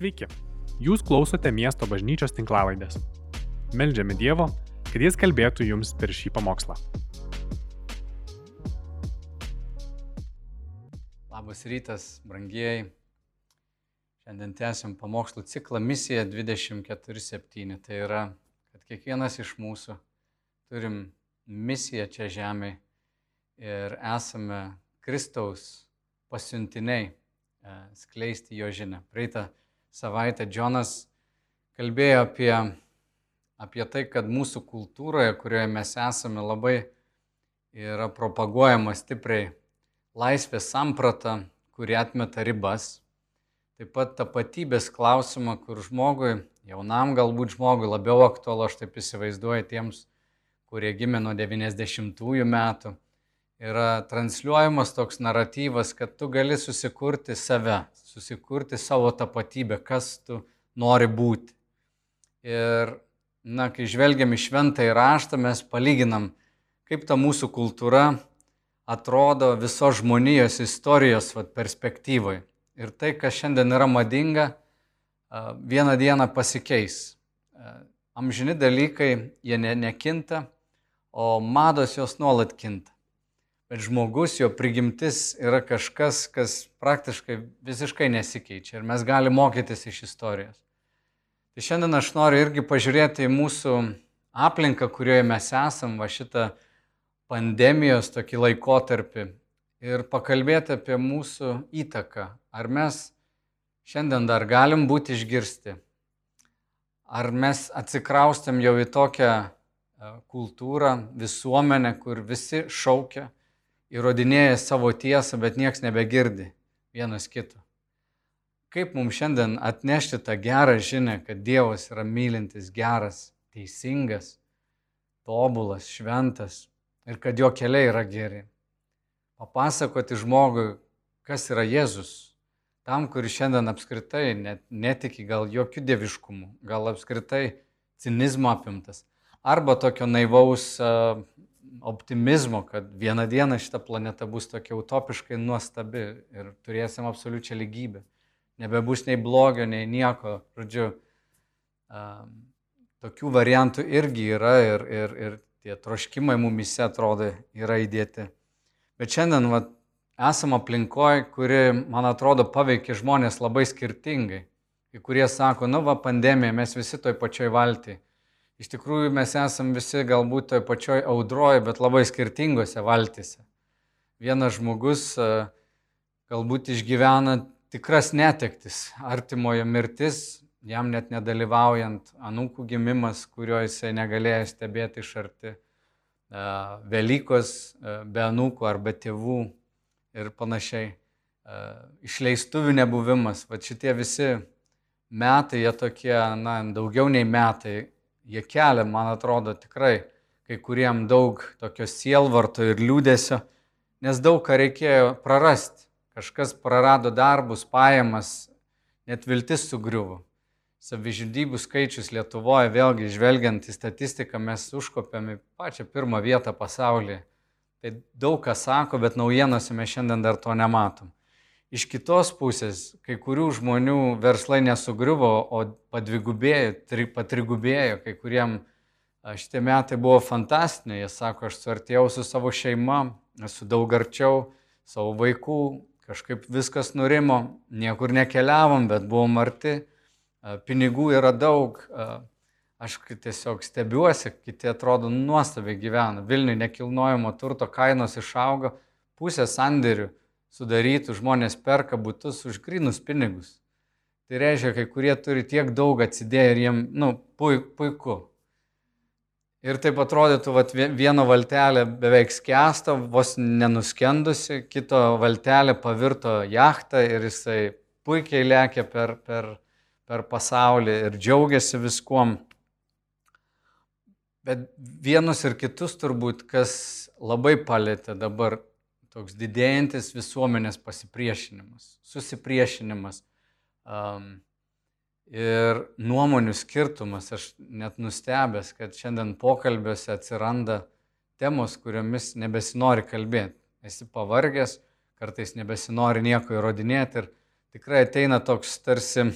Sveiki, jūs klausote miesto bažnyčios tinklavaidės. Meldžiame Dievo, kad Jis kalbėtų jums per šį pamokslą. Labas rytas, brangieji. Šiandien tęsiam pamokslų ciklą Misija 24.7. Tai yra, kad kiekvienas iš mūsų turim misiją čia žemėje ir esame Kristaus pasiuntiniai e, skleisti jo žinę. Praeitą savaitę Džonas kalbėjo apie, apie tai, kad mūsų kultūroje, kurioje mes esame, labai yra propaguojama stipriai laisvės samprata, kuri atmeta ribas. Taip pat tapatybės klausimą, kur žmogui, jaunam galbūt žmogui labiau aktualu, aš taip įsivaizduoju tiems, kurie gimė nuo 90-ųjų metų, yra transliuojamas toks naratyvas, kad tu gali susikurti save, susikurti savo tapatybę, kas tu nori būti. Ir, na, kai žvelgiam į šventą įraštą, mes palyginam, kaip ta mūsų kultūra atrodo viso žmonijos istorijos vat, perspektyvoje. Ir tai, kas šiandien yra madinga, vieną dieną pasikeis. Amžini dalykai, jie ne, nekinta, o mados jos nuolat kinta. Bet žmogus, jo prigimtis yra kažkas, kas praktiškai visiškai nesikeičia ir mes galime mokytis iš istorijos. Tai šiandien aš noriu irgi pažiūrėti į mūsų aplinką, kurioje mes esam, va šitą pandemijos tokį laikotarpį ir pakalbėti apie mūsų įtaką. Ar mes šiandien dar galim būti išgirsti? Ar mes atsikraustėm jau į tokią e, kultūrą, visuomenę, kur visi šaukia, įrodinėja savo tiesą, bet niekas nebegirdi vienas kito. Kaip mums šiandien atnešti tą gerą žinę, kad Dievas yra mylintis, geras, teisingas, tobulas, šventas ir kad jo keliai yra geri. Papasakoti žmogui, kas yra Jėzus, tam, kuris šiandien apskritai net, netiki gal jokių dieviškumų, gal apskritai cinizmo apimtas, arba tokio naivaus optimizmo, kad vieną dieną šita planeta bus tokia utopiškai nuostabi ir turėsim absoliučią lygybę. Nebebus nei blogio, nei nieko. Žodžiu, um, tokių variantų irgi yra ir, ir, ir tie troškimai mumise atrodo yra įdėti. Bet šiandien va, esam aplinkoje, kuri, man atrodo, paveikia žmonės labai skirtingai. Kai kurie sako, nu va, pandemija, mes visi toj pačioj valtyje Iš tikrųjų mes esam visi galbūt toj pačioj audroje, bet labai skirtingose valtise. Vienas žmogus e, galbūt išgyvena tikras netektis, artimojo mirtis, jam net nedalyvaujant, anūkų gimimas, kurio jisai negalėjo stebėti iš arti, e, Velykos e, be anūkų ar be tėvų ir panašiai, išleistuvių nebuvimas, va šitie visi metai, jie tokie, na, daugiau nei metai jie kelia, man atrodo, tikrai kai kuriem daug tokio sielvarto ir liūdėsio, nes daug ką reikėjo prarasti. Kažkas prarado darbus, pajamas, net viltis sugriuvo. Savižudybių skaičius Lietuvoje, vėlgi žvelgiant į statistiką, mes užkopėme pačią pirmą vietą pasaulyje. Tai daug kas sako, bet naujienose mes šiandien dar to nematom. Iš kitos pusės, kai kurių žmonių verslai nesugriuvo, o padvigubėjo, tri, patrigubėjo, kai kuriem šitie metai buvo fantastiniai. Jie sako, aš suartėjau su savo šeima, esu daug arčiau savo vaikų, kažkaip viskas nurimo, niekur nekeliavom, bet buvom arti, pinigų yra daug. Aš tiesiog stebiuosi, kiti atrodo nuostabiai gyvena. Vilniui nekilnojamo turto kainos išaugo, pusė sandėrių sudarytų, žmonės perka būtus už grinus pinigus. Tai reiškia, kai kurie turi tiek daug atsidėję ir jiem, nu, puiku. Ir taip atrodytų, kad vieno valtelė beveik skęsta, vos nenuskendusi, kito valtelė pavirto jachtą ir jisai puikiai lėkia per, per, per pasaulį ir džiaugiasi viskuom. Bet vienus ir kitus turbūt, kas labai palėtė dabar toks didėjantis visuomenės pasipriešinimas, susipriešinimas um, ir nuomonių skirtumas. Aš net nustebęs, kad šiandien pokalbiuose atsiranda temos, kuriomis nebesinori kalbėti. Esi pavargęs, kartais nebesinori nieko įrodinėti ir tikrai ateina toks tarsi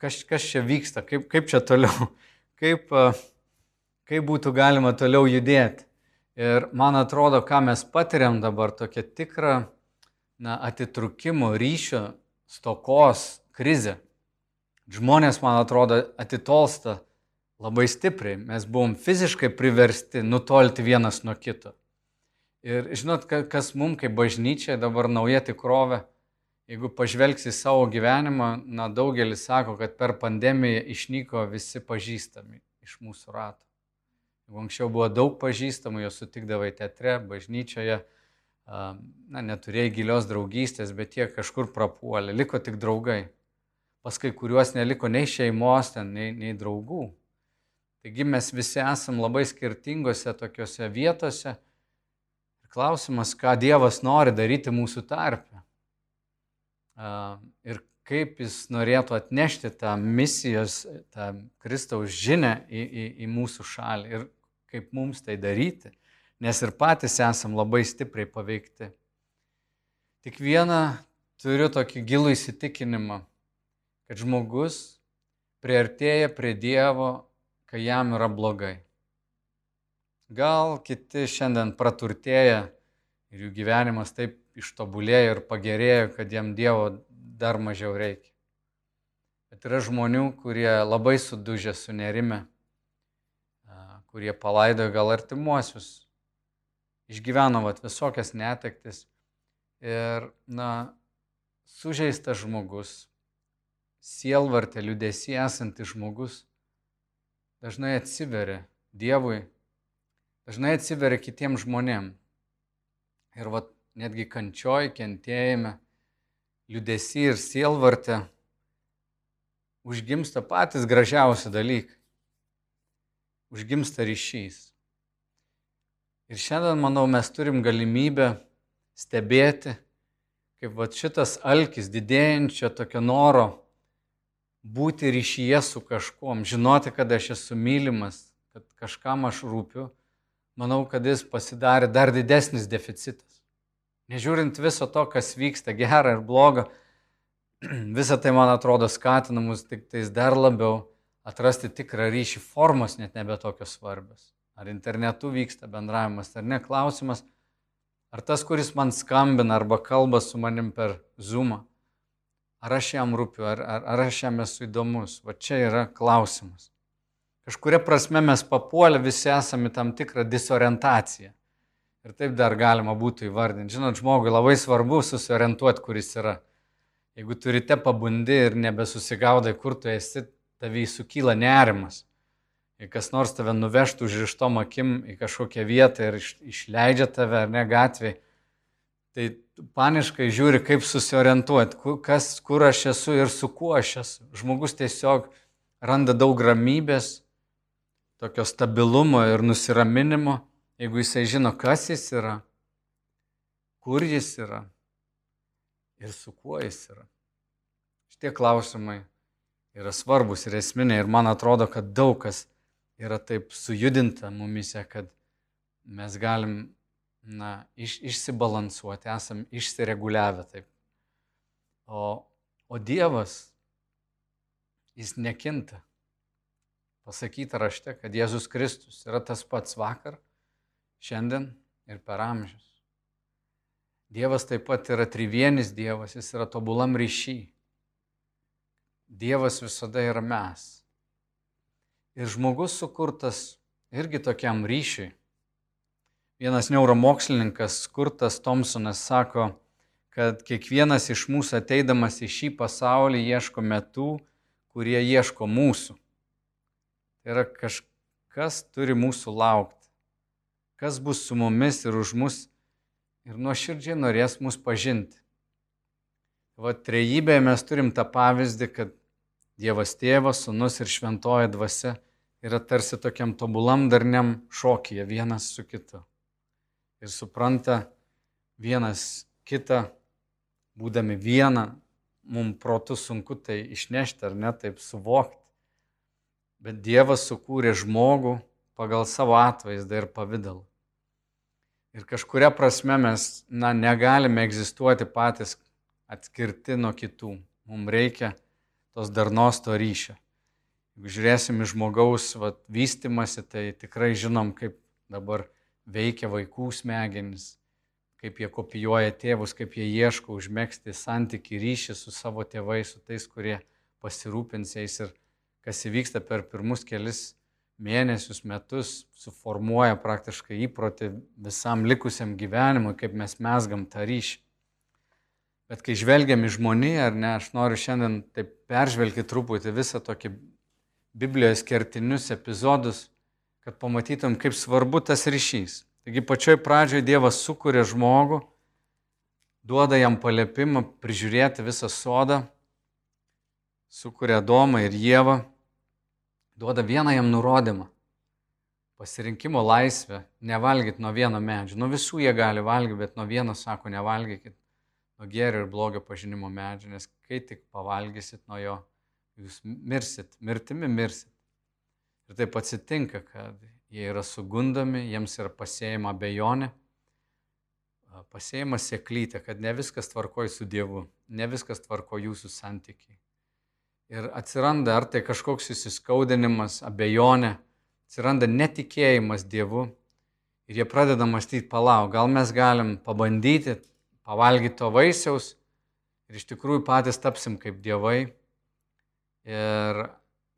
kas, kas čia vyksta, kaip, kaip čia toliau, kaip, kaip būtų galima toliau judėti. Ir man atrodo, ką mes patiriam dabar, tokia tikra na, atitrukimo ryšio stokos krizė. Žmonės, man atrodo, atitolsta labai stipriai. Mes buvom fiziškai priversti nutolti vienas nuo kito. Ir žinot, kas mums kaip bažnyčia dabar nauja tikrovė, jeigu pažvelgsi savo gyvenimą, na daugelis sako, kad per pandemiją išnyko visi pažįstami iš mūsų rato. Jeigu anksčiau buvo daug pažįstamų, jos sutikdavai teatre, bažnyčioje, na, neturėjai gilios draugystės, bet jie kažkur prapuolė, liko tik draugai. Pas kai kuriuos neliko nei šeimos, ten, nei, nei draugų. Taigi mes visi esam labai skirtingose tokiuose vietose. Ir klausimas, ką Dievas nori daryti mūsų tarpe. Ir kaip jis norėtų atnešti tą misijos, tą Kristaus žinę į, į, į mūsų šalį ir kaip mums tai daryti, nes ir patys esam labai stipriai paveikti. Tik vieną turiu tokį gilų įsitikinimą, kad žmogus priartėja prie Dievo, kai jam yra blogai. Gal kiti šiandien praturtėja ir jų gyvenimas taip ištobulėjo ir pagerėjo, kad jam Dievo dar mažiau reikia. Bet yra žmonių, kurie labai sudužė su nerime, kurie palaidojo gal artimuosius, išgyveno vat, visokias netektis ir, na, sužeistas žmogus, sielvartė, liudesi esantis žmogus, dažnai atsiveria Dievui, dažnai atsiveria kitiems žmonėms. Ir vat, netgi kančioj, kentėjime, liudesi ir sielvartė užgimsta patys gražiausi dalykai. Užgimsta ryšys. Ir šiandien, manau, mes turim galimybę stebėti, kaip va šitas alkis didėjančio tokio noro būti ryšyje su kažkuom, žinoti, kad aš esu mylimas, kad kažkam aš rūpiu, manau, kad jis pasidarė dar didesnis deficitas. Nežiūrint viso to, kas vyksta, gera ir bloga, visą tai, man atrodo, skatina mus tik tais dar labiau atrasti tikrą ryšį. Formos net nebe tokios svarbios. Ar internetu vyksta bendravimas, ar ne. Klausimas, ar tas, kuris man skambina arba kalba su manim per Zoomą, ar aš jam rūpiu, ar, ar, ar aš jam esu įdomus. Va čia yra klausimas. Kažkuria prasme mes papuolę visi esame tam tikrą disorientaciją. Ir taip dar galima būtų įvardinti. Žinot, žmogui labai svarbu susiorientuoti, kuris yra. Jeigu tu ryte pabundi ir nebesusigaudai, kur tu esi, tavai sukyla nerimas. Jei kas nors tave nuvežtų užrištom akim į kažkokią vietą ir išleidžia tave ar ne gatvėje, tai paniškai žiūri, kaip susiorientuoti, kas, kur aš esu ir su kuo aš esu. Žmogus tiesiog randa daug ramybės, tokio stabilumo ir nusiraminimo Jeigu jisai žino, kas jis yra, kur jis yra ir su kuo jis yra. Šitie klausimai yra svarbus ir esminiai ir man atrodo, kad daug kas yra taip sujudinta mumise, kad mes galim na, iš, išsibalansuoti, esam išsireguliavę taip. O, o Dievas, jis nekinta. Pasakyta rašte, kad Jėzus Kristus yra tas pats vakar, šiandien ir per amžius. Dievas taip pat yra trivienis Dievas, jis yra tobulam ryšy. Dievas visada yra mes. Ir žmogus sukurtas irgi tokiam ryšiui. Vienas neuromokslininkas, Kurtas Thompsonas, sako, kad kiekvienas iš mūsų ateidamas į šį pasaulį ieško metų, kurie ieško mūsų. Tai yra kažkas turi mūsų laukti kas bus su mumis ir už mus ir nuoširdžiai norės mus pažinti. Va trejybėje mes turim tą pavyzdį, kad Dievas tėvas, sunus ir šventoji dvasia yra tarsi tokiam tobulam darniam šokyje vienas su kitu. Ir supranta vienas kitą, būdami vieną, mums protų sunku tai išnešti ar net taip suvokti. Bet Dievas sukūrė žmogų pagal savo atvaizdą ir pavydalą. Ir kažkuria prasme mes na, negalime egzistuoti patys atskirti nuo kitų. Mums reikia tos darnos to ryšio. Jeigu žiūrėsim į žmogaus vat, vystimasi, tai tikrai žinom, kaip dabar veikia vaikų smegenys, kaip jie kopijuoja tėvus, kaip jie ieško užmėgsti santyki ryšį su savo tėvais, su tais, kurie pasirūpins jais ir kas įvyksta per pirmus kelis mėnesius, metus, suformuoja praktiškai įprotį visam likusiam gyvenimui, kaip mes mesgam tą ryšį. Bet kai žvelgiam į žmoniją, ar ne, aš noriu šiandien taip peržvelgti truputį visą tokį Biblijos kertinius epizodus, kad pamatytum, kaip svarbu tas ryšys. Taigi pačioj pradžioje Dievas sukuria žmogų, duoda jam paliepimą prižiūrėti visą sodą, sukuria Domą ir Jėvą, duoda vieną jam nurodymą. Pasirinkimo laisvę, nevalgyti nuo vieno medžio. Nuo visų jie gali valgyti, bet nuo vieno sako nevalgykit nuo gėrio ir blogio pažinimo medžio, nes kai tik pavalgysit nuo jo, jūs mirsit, mirtimi mirsit. Ir taip atsitinka, kad jie yra sugundomi, jiems yra pasėjama bejonė, pasėjama sėklytė, kad ne viskas tvarkoja su Dievu, ne viskas tvarko jūsų santykiai. Ir atsiranda ar tai kažkoks įsiskaudinimas, abejonė, atsiranda netikėjimas Dievu ir jie pradeda mąstyti, palauk, gal mes galim pabandyti pavalgyti to vaisiaus ir iš tikrųjų patys tapsim kaip dievai. Ir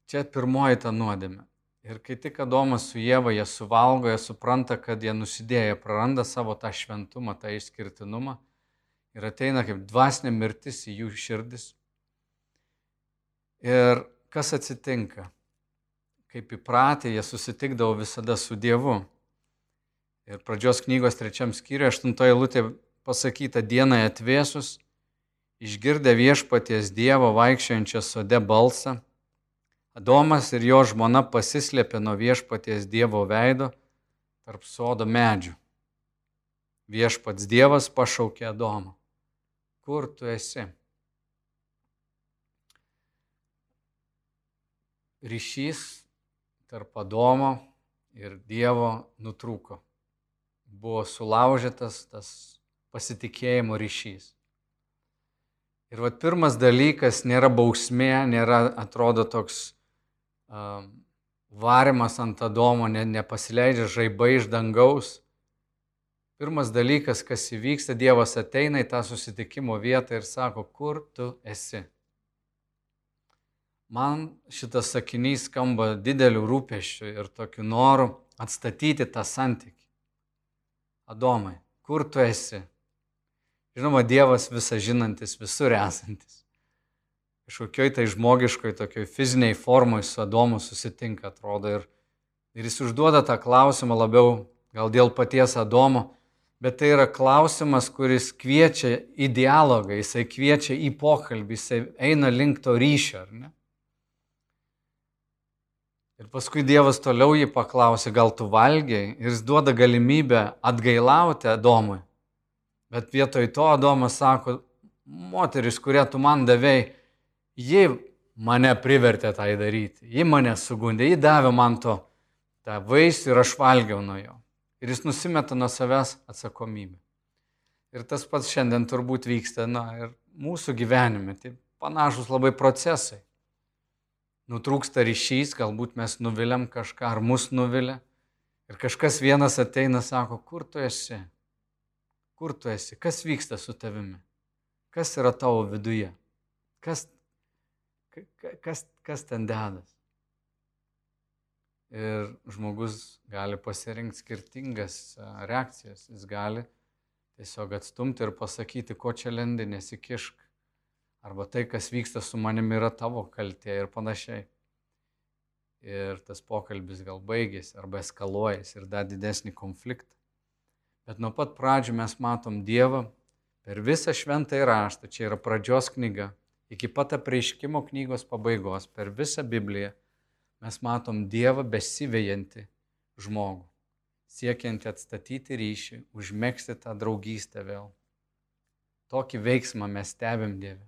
čia pirmoji ta nuodėmė. Ir kai tik Adomas su Jėva jie suvalgo, jie supranta, kad jie nusidėjo, praranda savo tą šventumą, tą išskirtinumą ir ateina kaip dvasinė mirtis į jų širdis. Ir kas atsitinka? Kaip įpratę, jie susitikdavo visada su Dievu. Ir pradžios knygos trečiam skyriui, aštuntoje lūtė pasakyta dienai atvėsus, išgirdę viešpaties Dievo vaikščiojančią sode balsą, Adomas ir jo žmona pasislėpė nuo viešpaties Dievo veido tarp sodo medžių. Viešpats Dievas pašaukė Adomą. Kur tu esi? Ryšys tarp Adomo ir Dievo nutrūko. Buvo sulaužytas tas pasitikėjimo ryšys. Ir vat pirmas dalykas nėra bausmė, nėra, atrodo, toks um, varimas ant Adomo, ne, nepasileidžia žaibai iš dangaus. Pirmas dalykas, kas įvyksta, Dievas ateina į tą susitikimo vietą ir sako, kur tu esi. Man šitas sakinys skamba dideliu rūpeščiu ir tokiu noru atstatyti tą santykį. Adomai, kur tu esi? Žinoma, Dievas visą žinantis, visur esantis. Kažkokioj tai žmogiškoj, tokioj fiziniai formai su Adomu susitinka, atrodo. Ir, ir jis užduoda tą klausimą labiau gal dėl paties Adomo, bet tai yra klausimas, kuris kviečia į dialogą, jisai kviečia į pokalbį, jisai eina link to ryšio, ar ne? Ir paskui Dievas toliau jį paklausė, gal tu valgiai, ir jis duoda galimybę atgailauti Adomui. Bet vietoj to Adomas sako, moteris, kurią tu man davėjai, ji mane privertė tai daryti, ji mane sugundė, ji davė man to tą vaisių ir aš valgiau nuo jo. Ir jis nusimeta nuo savęs atsakomybę. Ir tas pats šiandien turbūt vyksta, na, ir mūsų gyvenime. Tai panašus labai procesai. Nutrūksta ryšys, galbūt mes nuviliam kažką, ar mus nuvilia. Ir kažkas vienas ateina, sako, kur tu esi? Kur tu esi? Kas vyksta su tavimi? Kas yra tavo viduje? Kas, kas, kas ten dedas? Ir žmogus gali pasirinkti skirtingas reakcijas. Jis gali tiesiog atstumti ir pasakyti, ko čia lendi, nesikišk. Arba tai, kas vyksta su manimi, yra tavo kaltė ir panašiai. Ir tas pokalbis gal baigėsi arba eskaluojasi ir dar didesnį konfliktą. Bet nuo pat pradžių mes matom Dievą per visą šventą įraštą, čia yra pradžios knyga, iki pat apreiškimo knygos pabaigos, per visą Bibliją mes matom Dievą besivėjantį žmogų, siekiantį atstatyti ryšį, užmėgsti tą draugystę vėl. Tokį veiksmą mes stebim Dievę.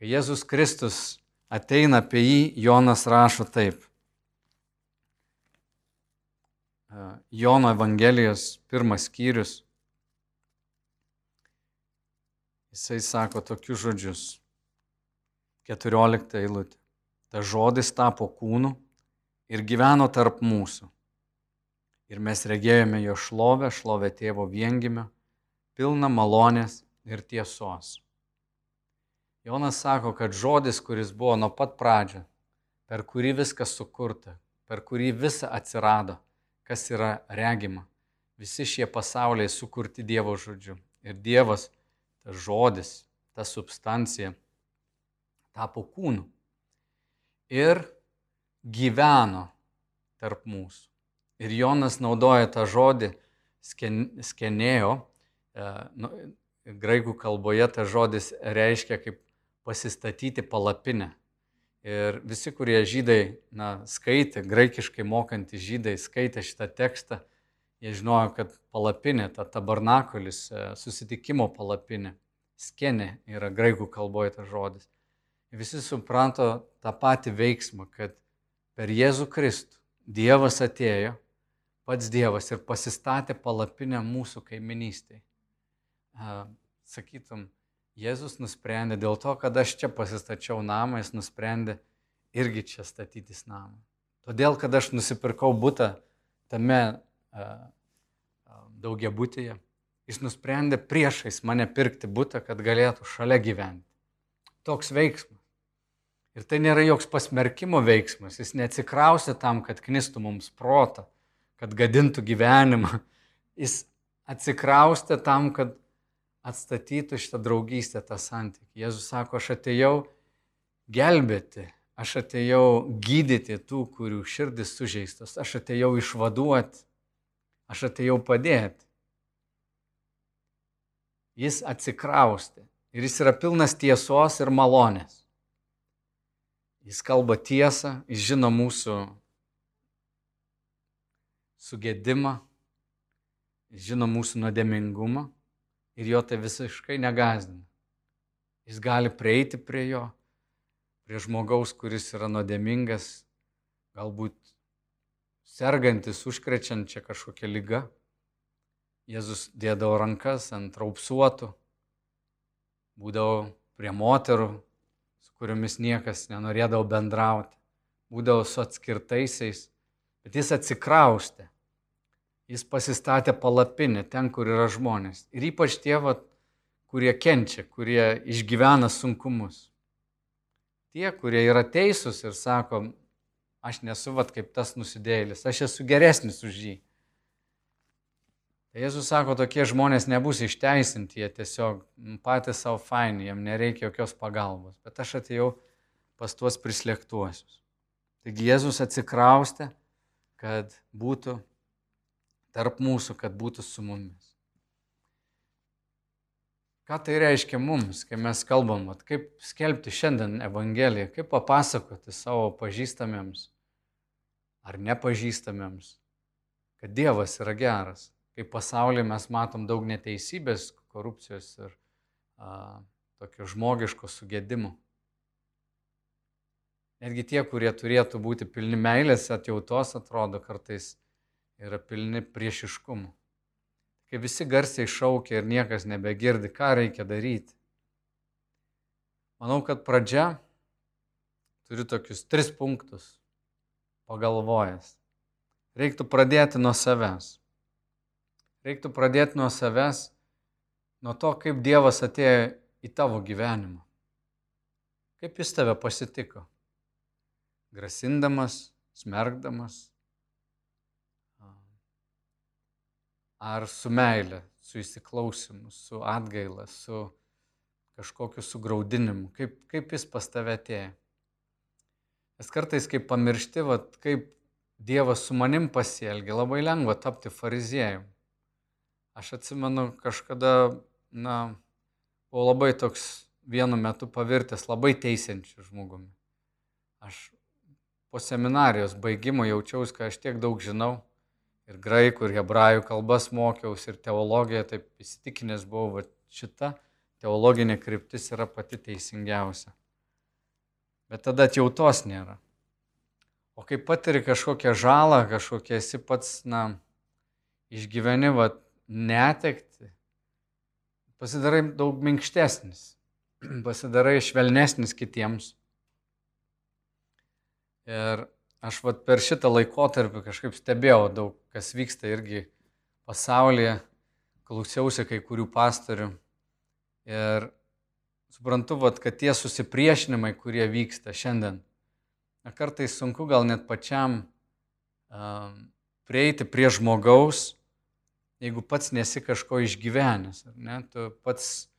Kai Jėzus Kristus ateina apie jį, Jonas rašo taip. Jono Evangelijos pirmas skyrius. Jisai sako tokius žodžius. 14 eilutė. Ta žodis tapo kūnu ir gyveno tarp mūsų. Ir mes regėjome jo šlovę, šlovę tėvo viengimio, pilną malonės ir tiesos. Jonas sako, kad žodis, kuris buvo nuo pat pradžio, per kurį viskas sukurta, per kurį visa atsirado, kas yra regima, visi šie pasauliai sukurti Dievo žodžiu. Ir Dievas, tas žodis, ta substancija, tapo kūnu. Ir gyveno tarp mūsų. Ir Jonas naudoja tą žodį sken, skenėjo, e, nu, graikų kalboje tas žodis reiškia kaip pasistatyti palapinę. Ir visi, kurie žydai na, skaitė, graikiškai mokantys žydai skaitė šitą tekstą, jie žinojo, kad palapinė, ta tabernakulis, e, susitikimo palapinė, skenė yra graikų kalboje tas žodis. Visi supranto tą patį veiksmą, kad per Jėzų Kristų Dievas atėjo, pats Dievas ir pasistatė palapinę mūsų kaiminystėje. Sakytum, Jėzus nusprendė dėl to, kad aš čia pasistačiau namą, jis nusprendė irgi čia statytis namą. Todėl, kad aš nusipirkau būtą tame daugiabutėje, jis nusprendė priešais mane pirkti būtą, kad galėtų šalia gyventi. Toks veiksmas. Ir tai nėra joks pasmerkimo veiksmas, jis neatsikrausia tam, kad knistų mums protą, kad gadintų gyvenimą. Jis atsikraustė tam, kad atstatytų šitą draugystę, tą santykį. Jėzus sako, aš atėjau gelbėti, aš atėjau gydyti tų, kurių širdis sužeistos, aš atėjau išvaduoti, aš atėjau padėti. Jis atsikraustė ir jis yra pilnas tiesos ir malonės. Jis kalba tiesą, jis žino mūsų sugėdimą, žino mūsų nuodėmingumą ir jo tai visiškai negazdina. Jis gali prieiti prie jo, prie žmogaus, kuris yra nuodėmingas, galbūt sergantis, užkrečiančia kažkokia lyga. Jėzus dėdavo rankas ant raupsuotų, būdavo prie moterų, su kuriomis niekas nenorėdavo bendrauti, būdavo su atskirtaisiais, bet jis atsikraustė jis pasistatė palapinę ten, kur yra žmonės. Ir ypač tie, vat, kurie kenčia, kurie išgyvena sunkumus. Tie, kurie yra teisūs ir sako, aš nesu vat kaip tas nusidėlis, aš esu geresnis už jį. Tai Jėzus sako, tokie žmonės nebus išteisinti, jie tiesiog patys savo faini, jiem nereikia jokios pagalbos. Bet aš atėjau pas tuos prislėgtuosius. Taigi Jėzus atsikraustė, kad būtų tarp mūsų, kad būtų su mumis. Ką tai reiškia mums, kai mes kalbam, at, kaip skelbti šiandien Evangeliją, kaip papasakoti savo pažįstamiems ar nepažįstamiems, kad Dievas yra geras. Kaip pasaulyje mes matom daug neteisybės, korupcijos ir a, tokio žmogiško sugėdimo. Netgi tie, kurie turėtų būti pilni meilės, atjautos, atrodo kartais yra pilni priešiškumų. Kai visi garsiai šaukia ir niekas nebegirdi, ką reikia daryti. Manau, kad pradžia turi tokius tris punktus pagalvojęs. Reiktų pradėti nuo savęs. Reiktų pradėti nuo savęs, nuo to, kaip Dievas atėjo į tavo gyvenimą. Kaip jis tave pasitiko. Grasindamas, smergdamas, ar su meile, su įsiklausimu, su atgaila, su kažkokiu sugraudinimu, kaip, kaip jis pas tave atėjo. Nes kartais, kai pamiršti, vat, kaip Dievas su manim pasielgia, labai lengva tapti fariziejum. Aš atsimenu, kažkada, na, buvau labai toks vienu metu pavirtęs labai teisiančiu žmogumi. Aš po seminarijos baigimo jaučiausi, kad aš tiek daug žinau ir graikų, ir hebrajų kalbas mokiausi, ir teologiją, taip įsitikinęs buvau, kad šita teologinė kryptis yra pati teisingiausia. Bet tada atjautos nėra. O kai patiri kažkokią žalą, kažkokia esi pats, na, išgyveni, va, netekti, pasidarai daug minkštesnis, pasidarai švelnesnis kitiems. Ir aš vat per šitą laikotarpį kažkaip stebėjau daug, kas vyksta irgi pasaulyje, klausiausi kai kurių pastorių. Ir suprantu, vat, kad tie susipriešinimai, kurie vyksta šiandien, kartais sunku gal net pačiam um, prieiti prie žmogaus, jeigu pats nesi kažko išgyvenęs, ne, tu pats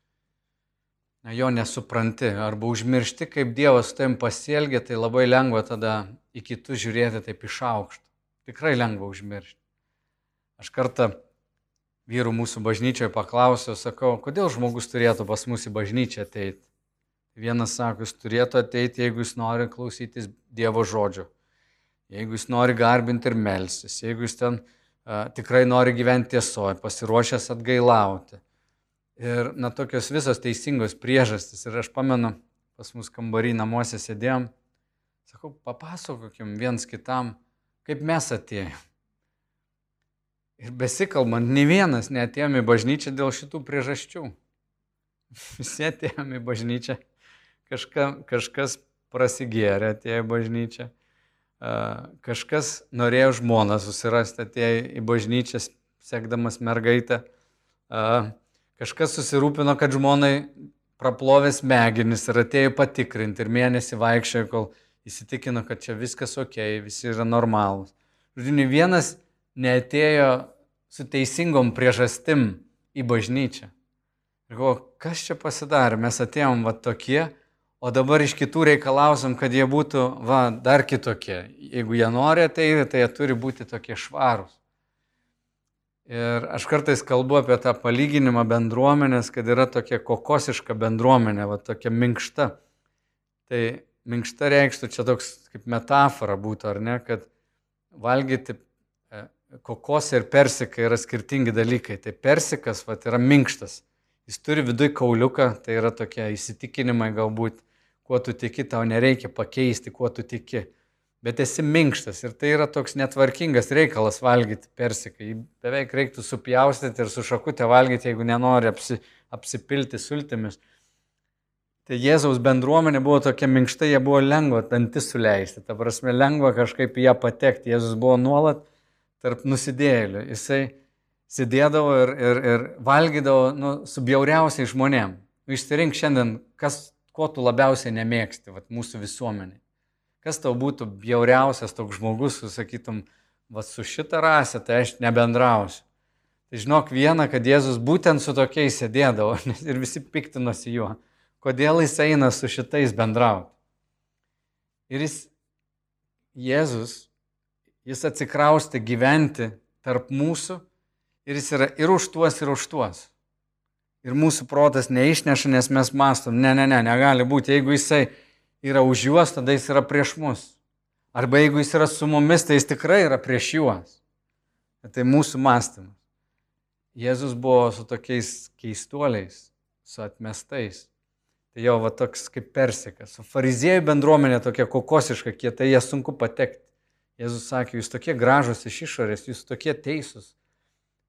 na, jo nesupranti arba užmiršti, kaip Dievas su tavim pasielgia, tai labai lengva tada į kitus žiūrėti taip iš aukšto. Tikrai lengva užmiršti. Aš kartą vyrų mūsų bažnyčioje paklausiau, sakau, kodėl žmogus turėtų pas mus į bažnyčią ateiti. Vienas sako, jis turėtų ateiti, jeigu jis nori klausytis Dievo žodžio, jeigu jis nori garbinti ir melsis, jeigu jis ten a, tikrai nori gyventi tiesoje, pasiruošęs atgailauti. Ir, na, tokios visos teisingos priežastys. Ir aš pamenu, pas mus kambarį namuose sėdėjom, sakau, papasakokim viens kitam, kaip mes atėjome. Ir besikalbant, ne vienas netėjome į bažnyčią dėl šitų priežasčių. Visi atėjome į bažnyčią, kažka, kažkas prasigėrė atėjo į bažnyčią, kažkas norėjo žmoną susirasti atėjo į bažnyčią, sekdamas mergaitę, Kažkas susirūpino, kad žmonai praplovė smegenis ir atėjo patikrinti ir mėnesį vaikščiojo, kol įsitikino, kad čia viskas ok, visi yra normalūs. Žodžiu, ne vienas neatėjo su teisingom priežastim į bažnyčią. Ir galvoju, kas čia pasidarė, mes atėjom va tokie, o dabar iš kitų reikalausim, kad jie būtų va dar kitokie. Jeigu jie nori ateiti, tai jie turi būti tokie švarūs. Ir aš kartais kalbu apie tą palyginimą bendruomenės, kad yra tokia kokosiška bendruomenė, va tokia minkšta. Tai minkšta reikštų čia toks kaip metafora būtų, ar ne, kad valgyti e, kokosai ir persika yra skirtingi dalykai. Tai persikas va, yra minkštas. Jis turi viduje kauliuką, tai yra tokie įsitikinimai galbūt, kuo tu tiki, tau nereikia pakeisti, kuo tu tiki bet esi minkštas ir tai yra toks netvarkingas reikalas valgyti persiką. Jį beveik reiktų supjaustyti ir su šakutė valgyti, jeigu nenori apsi, apsipilti sultimis. Tai Jėzaus bendruomenė buvo tokia minkšta, jie buvo lengva dantis suleisti, ta prasme lengva kažkaip į ją patekti. Jėzus buvo nuolat tarp nusidėjėlių. Jisai sėdėdavo ir, ir, ir valgydavo nu, su bjauriausiai žmonėm. Išsirink šiandien, kas, ko tu labiausiai nemėgsti vat, mūsų visuomenė. Kas tau būtų bjauriausias toks žmogus, sakytum, va su šitą rasę, tai aš nebendrausiu. Tai žinok vieną, kad Jėzus būtent su tokiais sėdėdavo ir visi piktinosi juo. Kodėl jis eina su šitais bendrauti? Ir jis, Jėzus, jis atsikrausti gyventi tarp mūsų ir jis yra ir už tuos, ir už tuos. Ir mūsų protas neišneša, nes mes mastom, ne, ne, ne, negali būti, jeigu jisai yra už juos, tada jis yra prieš mus. Arba jeigu jis yra su mumis, tai jis tikrai yra prieš juos. Tai mūsų mąstymas. Jėzus buvo su tokiais keistuoliais, su atmestais. Tai jau va toks kaip persikas. Su fariziejų bendruomenė tokia kokosiška, kietai jie sunku patekti. Jėzus sakė, jūs tokie gražus iš išorės, jūs tokie teisūs,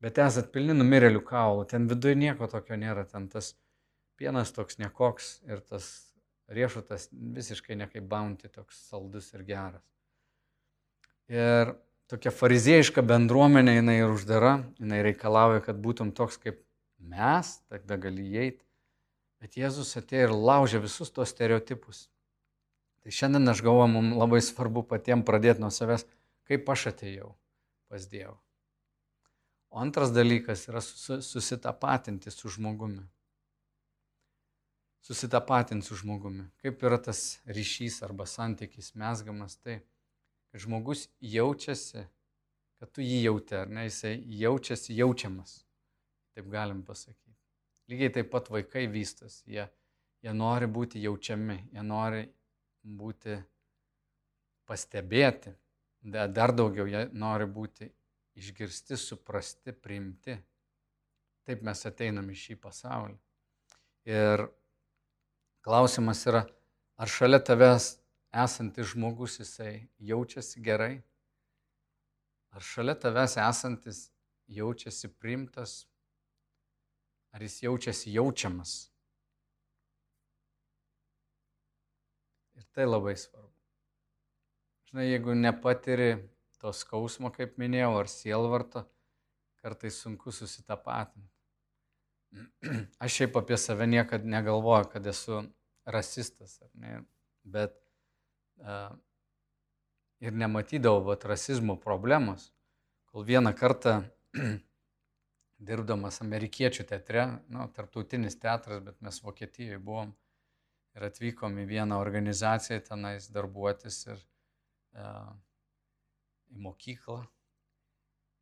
bet esat pilni numirėlių kaulų, ten viduje nieko tokio nėra, ten tas pienas toks nekoks ir tas riešutas visiškai ne kaip bounty, toks saldus ir geras. Ir tokia fariziejiška bendruomenė, jinai ir uždara, jinai reikalauja, kad būtum toks kaip mes, tada gali įeiti. Bet Jėzus atėjo ir laužė visus tos stereotipus. Tai šiandien aš galvoju, mums labai svarbu patiems pradėti nuo savęs, kaip aš atėjau pas Dievą. O antras dalykas yra susitapatinti su žmogumi susitapatinti su žmogumi. Kaip yra tas ryšys arba santykis mesgamas tai, kad žmogus jaučiasi, kad tu jį jauti, ar ne, jisai jaučiasi jaučiamas. Taip galim pasakyti. Lygiai taip pat vaikai vystas, jie, jie nori būti jaučiami, jie nori būti pastebėti, dar daugiau jie nori būti išgirsti, suprasti, priimti. Taip mes ateinam į šį pasaulį. Ir Klausimas yra, ar šalia tavęs esantis žmogus jisai jaučiasi gerai? Ar šalia tavęs esantis jaučiasi primtas? Ar jis jaučiasi jaučiamas? Ir tai labai svarbu. Žinai, jeigu nepatiri to skausmo, kaip minėjau, ar sielvarto, kartais sunku susitapatinti. Aš šiaip apie save niekada negalvoju, kad esu rasistas, ne, bet uh, ir nematydavau vat, rasizmo problemos, kol vieną kartą dirbdamas amerikiečių teatre, nu, tarptautinis teatras, bet mes Vokietijoje buvom ir atvykom į vieną organizaciją tenais darbuotis ir uh, į mokyklą.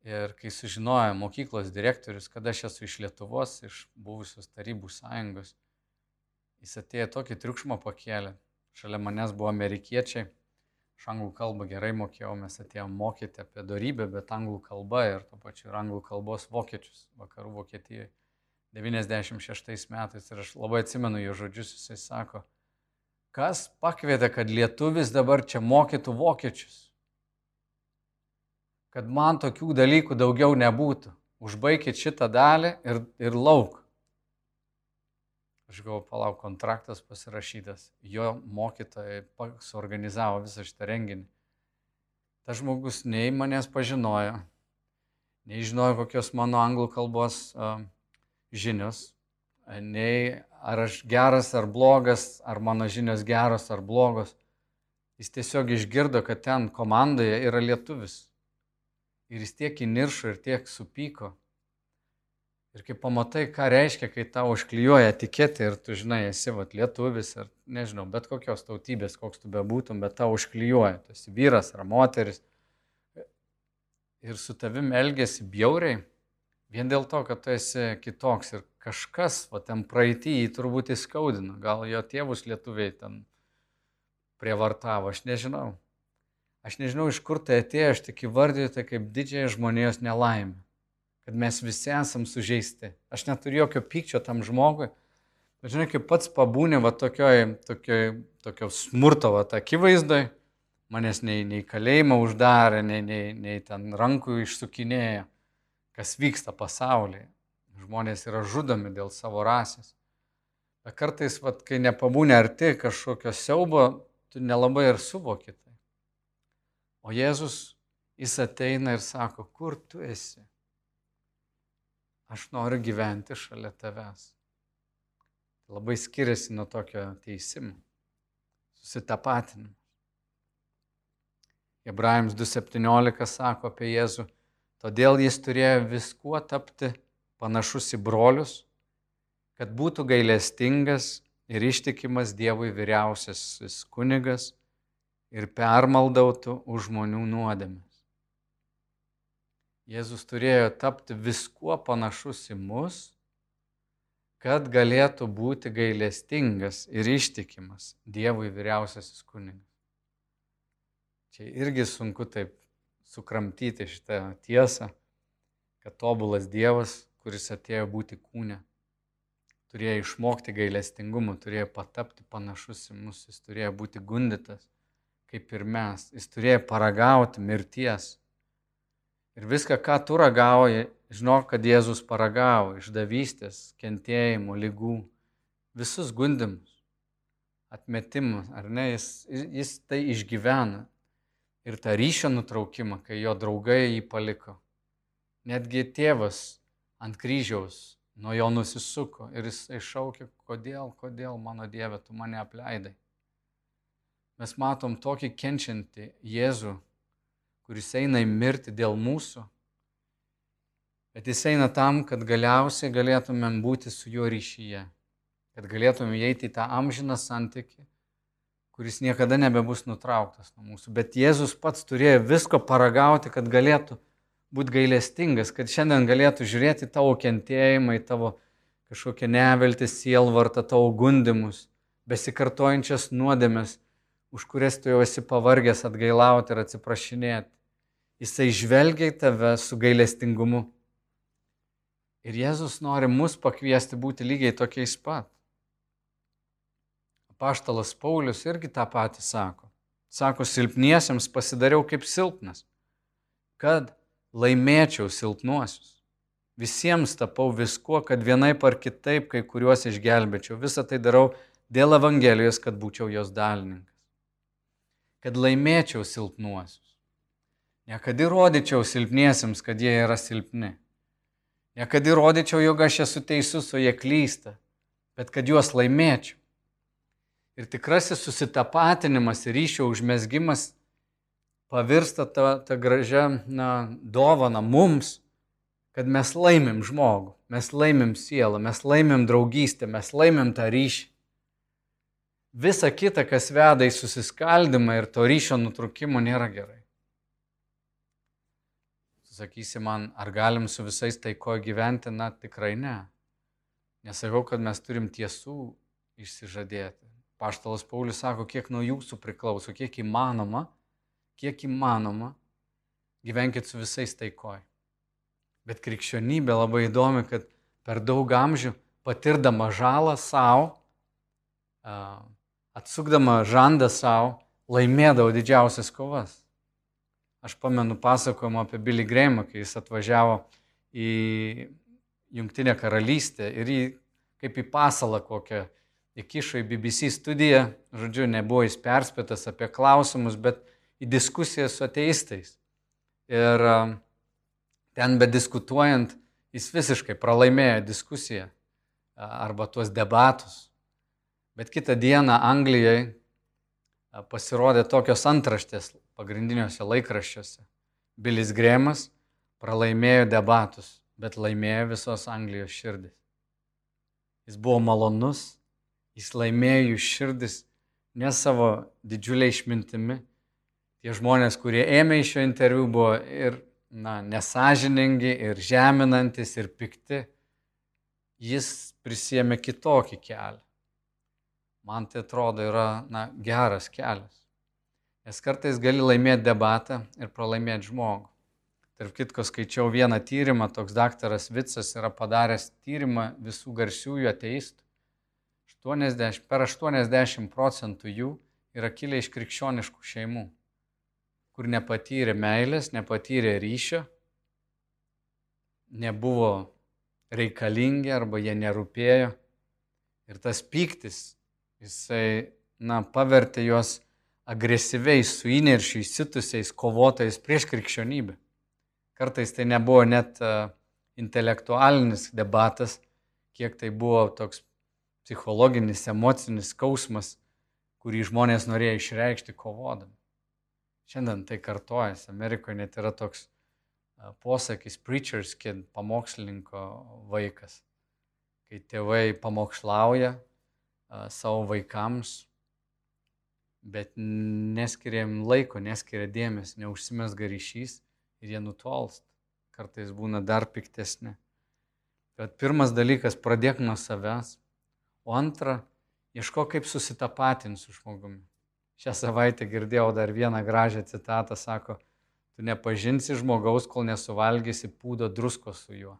Ir kai sužinojo mokyklos direktorius, kad aš esu iš Lietuvos, iš buvusios tarybų sąjungos, jis atėjo tokį triukšmą pakėlę. Šalia manęs buvo amerikiečiai, aš anglų kalbą gerai mokėjau, mes atėjome mokyti apie darybę, bet anglų kalba ir tuo pačiu ir anglų kalbos vokiečius vakarų Vokietijoje. 96 metais ir aš labai atsimenu jo žodžius, jisai sako, kas pakvietė, kad lietuvis dabar čia mokytų vokiečius. Kad man tokių dalykų daugiau nebūtų. Užbaikit šitą dalį ir, ir lauk. Aš galvoju, palauk, kontraktas pasirašytas. Jo mokytojai suorganizavo visą šitą renginį. Tas žmogus nei manęs pažinojo, nei žinojo, kokios mano anglų kalbos uh, žinios, nei ar aš geras ar blogas, ar mano žinios geros ar blogos. Jis tiesiog išgirdo, kad ten komandoje yra lietuvis. Ir jis tiek įniršo ir tiek supyko. Ir kai pamatai, ką reiškia, kai tau užklijuoja etiketę ir tu žinai, esi vat, lietuvis ar nežinau, bet kokios tautybės, koks tu bebūtum, bet tau užklijuoja, tu esi vyras ar moteris. Ir su tavim elgesi bjauriai, Vien dėl to, kad tu esi kitoks ir kažkas, o ten praeitį jį turbūt įskaudino, gal jo tėvus lietuviai ten prievartavo, aš nežinau. Aš nežinau, iš kur tai atėjo, aš tik įvardiju tai kaip didžiąją žmonijos nelaimę, kad mes visi esam sužeisti. Aš neturiu jokio pykčio tam žmogui, bet žinai, kaip pats pabūnė va tokioj, tokioj, tokio smurto va akivaizdoj, manęs nei, nei kalėjimą uždarė, nei, nei, nei ten rankų išsukinėjo kas vyksta pasaulyje. Žmonės yra žudomi dėl savo rasės. Bet kartais, vat, kai nepabūnė arti kažkokio siaubo, tu nelabai ir suvoki tai. O Jėzus, jis ateina ir sako, kur tu esi? Aš noriu gyventi šalia tavęs. Labai skiriasi nuo tokio teisimo, susitapatinimo. Hebrajams 2.17 sako apie Jėzų, Todėl jis turėjo viskuo tapti panašus į brolius, kad būtų gailestingas ir ištikimas Dievui vyriausiasis kunigas ir permaldautų už žmonių nuodėmes. Jėzus turėjo tapti viskuo panašus į mus, kad galėtų būti gailestingas ir ištikimas Dievui vyriausiasis kunigas. Čia irgi sunku taip sukramtyti šitą tiesą, kad tobulas Dievas, kuris atėjo būti kūne, turėjo išmokti gailestingumo, turėjo patapti panašus į mus, jis turėjo būti gundytas, kaip ir mes, jis turėjo paragauti mirties. Ir viską, ką tu ragauji, žinok, kad Jėzus paragavo išdavystės, kentėjimų, lygų, visus gundimus, atmetimus, ar ne, jis, jis tai išgyvena ir tą ryšio nutraukimą, kai jo draugai jį paliko. Netgi tėvas ant kryžiaus nuo jo nusisuko ir jis iššaukė, kodėl, kodėl mano Dieve tu mane apleidai. Mes matom tokį kenčiantį Jėzų, kuris eina į mirtį dėl mūsų, bet jis eina tam, kad galiausiai galėtumėm būti su juo ryšyje, kad galėtumėm įeiti į tą amžiną santyki kuris niekada nebebus nutrauktas nuo mūsų. Bet Jėzus pats turėjo visko paragauti, kad galėtų būti gailestingas, kad šiandien galėtų žiūrėti tavo kentėjimą, į tavo kažkokią neveltį, sielvartą, tavo gundimus, besikartojančias nuodėmes, už kurias tu jau esi pavargęs atgailauti ir atsiprašinėti. Jisai žvelgia į tave su gailestingumu. Ir Jėzus nori mus pakviesti būti lygiai tokiais pat. Paštalas Paulius irgi tą patį sako. Sako, silpniesiems pasidariau kaip silpnas, kad laimėčiau silpnuosius. Visiems tapau viskuo, kad vienai par kitaip kai kuriuos išgelbėčiau. Visą tai darau dėl Evangelijos, kad būčiau jos dalininkas. Kad laimėčiau silpnuosius. Ne kad įrodyčiau silpniesiems, kad jie yra silpni. Ne kad įrodyčiau, jog aš esu teisus, o jie klysta, bet kad juos laimėčiau. Ir tikrasis susitapatinimas ir ryšio užmėsgymas pavirsta tą, tą gražią na, dovaną mums, kad mes laimim žmogų, mes laimim sielą, mes laimim draugystę, mes laimim tą ryšį. Visa kita, kas veda į susiskaldimą ir to ryšio nutrukimo, nėra gerai. Sakysi man, ar galim su visais taikoje gyventi? Na, tikrai ne. Nesakau, kad mes turim tiesų išsižadėti. Paštalas Paulius sako, kiek nuo jūsų priklauso, kiek įmanoma, kiek įmanoma, gyvenkit su visais taikoje. Bet krikščionybė labai įdomi, kad per daug amžių patirdama žalą savo, atsukdama žandą savo, laimėdavo didžiausias kovas. Aš pamenu pasakojimą apie Billy Grahamą, kai jis atvažiavo į Junktinę karalystę ir jį kaip į pasalą kokią įkišo į BBC studiją, žodžiu, nebuvo jis perspėtas apie klausimus, bet į diskusiją su ateistais. Ir ten bediskutuojant, jis visiškai pralaimėjo diskusiją arba tuos debatus. Bet kitą dieną Anglijoje pasirodė tokios antraštės pagrindiniuose laikraščiuose. Bilis Grėmas pralaimėjo debatus, bet laimėjo visos Anglijos širdis. Jis buvo malonus, jis laimėjo jų širdis ne savo didžiuliai išmintimi. Tie žmonės, kurie ėmė iš šio interviu, buvo ir na, nesažiningi, ir žeminantis, ir pikti. Jis prisėmė kitokį kelią. Man tai atrodo yra na, geras kelias. Nes kartais gali laimėti debatą ir pralaimėti žmogų. Tarp kitko skaičiau vieną tyrimą, toks daktaras Vicas yra padaręs tyrimą visų garsiųjų ateistų. 80, per 80 procentų jų yra kilę iš krikščioniškų šeimų, kur nepatyrė meilės, nepatyrė ryšio, nebuvo reikalingi arba jie nerūpėjo. Ir tas pyktis, jisai, na, pavertė juos agresyviais, su įniršiu įsitusiais kovotojais prieš krikščionybę. Kartais tai nebuvo net intelektualinis debatas, kiek tai buvo toks psichologinis, emocinis skausmas, kurį žmonės norėjo išreikšti kovodami. Šiandien tai kartojasi. Amerikoje net yra toks posakis preacher's kid, pamokslininko vaikas. Kai tėvai pamokslauja savo vaikams, bet neskiriam laiko, neskiria dėmesio, neužsimesga ryšys ir jie nutolst. Kartais būna dar piktesni. Bet pirmas dalykas - pradėk nuo savęs, o antra - ieško kaip susitapatinti su žmogumi. Šią savaitę girdėjau dar vieną gražią citatą, sako, tu nepažinsi žmogaus, kol nesuvalgysi pūdo drusko su juo.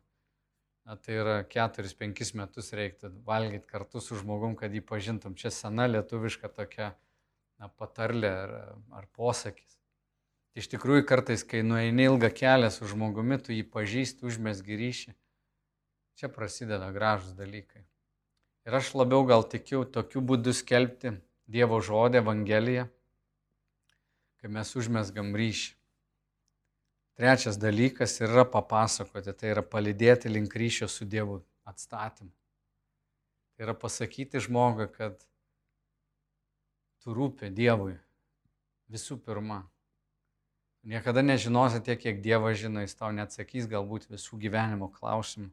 Na, tai yra 4-5 metus reiktų valgyti kartu su žmogum, kad jį pažintum. Čia sena lietuviška tokia na, patarlė ar, ar posakis. Iš tikrųjų, kartais, kai nueini ilgą kelią su žmogumi, tu jį pažįsti, užmesgi ryšį, čia prasideda gražus dalykai. Ir aš labiau gal tikiu tokiu būdu skelbti Dievo žodį, Evangeliją, kai mes užmesgam ryšį. Trečias dalykas yra papasakoti, tai yra palidėti link ryšio su Dievu atstatymu. Tai yra pasakyti žmogui, kad tu rūpi Dievui visų pirma. Niekada nežinosi tiek, kiek Dievas žino, jis tau neatsakys galbūt visų gyvenimo klausimų.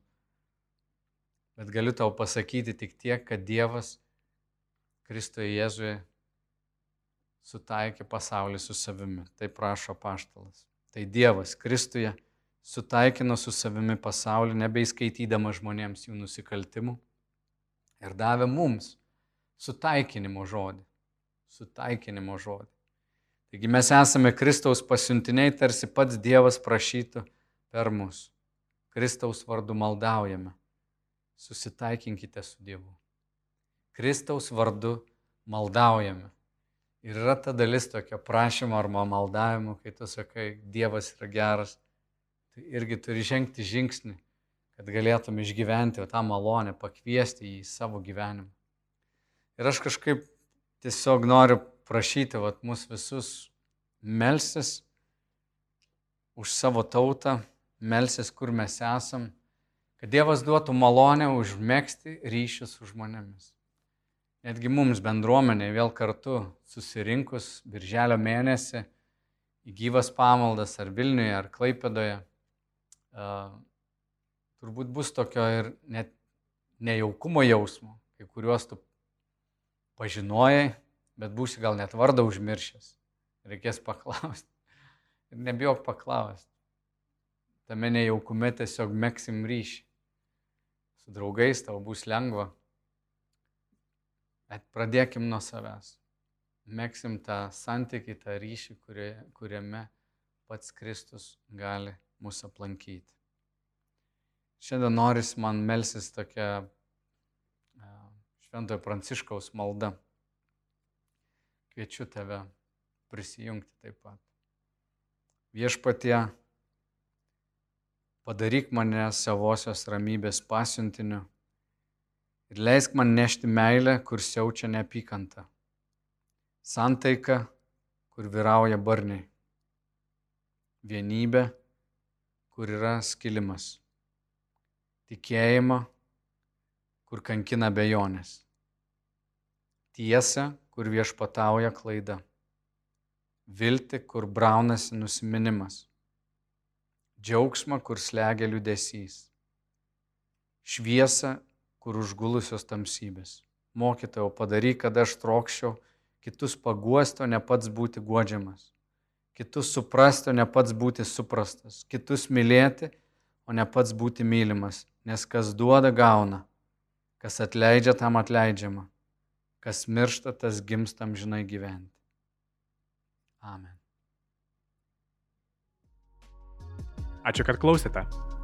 Bet galiu tau pasakyti tik tiek, kad Dievas Kristuje Jėzuje sutaikė pasaulį su savimi. Tai prašo paštalas. Tai Dievas Kristuje sutaikino su savimi pasaulį, nebeįskaitydama žmonėms jų nusikaltimų ir davė mums sutaikinimo žodį sutaikinimo žodį. Taigi mes esame Kristaus pasiuntiniai, tarsi pats Dievas prašytų per mus. Kristaus vardu maldaujame. Susitaikinkite su Dievu. Kristaus vardu maldaujame. Ir yra ta dalis tokio prašymo arba maldavimo, kai tu sakai, Dievas yra geras, tai irgi turi žengti žingsnį, kad galėtum išgyventi tą malonę, pakviesti jį į savo gyvenimą. Ir aš kažkaip tiesiog noriu prašyti vat, mus visus melsis už savo tautą, melsis, kur mes esam, kad Dievas duotų malonę užmėgsti ryšį su žmonėmis. Netgi mums bendruomenė vėl kartu susirinkus birželio mėnesį į gyvas pamaldas ar Vilniuje, ar Klaipedoje, turbūt bus tokio ir net nejaukumo jausmo, kai kuriuos tu pažinojai, bet būsi gal net vardą užmiršęs. Reikės paklausti. Ir nebijok paklausti. Tame nejaukume tiesiog mėgsim ryšį. Su draugais tau bus lengva. Bet pradėkim nuo savęs. Mėgsim tą santykį, tą ryšį, kurie, kuriame pats Kristus gali mūsų aplankyti. Šiandien noris man melsis tokia Šventojo Pranciškaus malda. Kviečiu tave prisijungti taip pat. Viešpatie, padaryk mane savosios ramybės pasiuntiniu ir leisk man nešti meilę, kur siaučia neapykanta, santaika, kur vyrauja barniai, vienybė, kur yra skilimas, tikėjimą, kur kankina bejonės, tiesą, kur viešpatauja klaida. Viltį, kur braunasi nusiminimas, džiaugsmą, kur slegia liudesys, šviesą, kur užgulusios tamsybės. Mokytojau, padaryk, kad aš trokščiau kitus paguosto, ne pats būti godžiamas, kitus suprasti, o ne pats būti suprastas, kitus mylėti, o ne pats būti mylimas, nes kas duoda, gauna, kas atleidžia, tam atleidžiama, kas miršta, tas gimstam žinai gyventi. Amen. Ačiū, kad klausėte.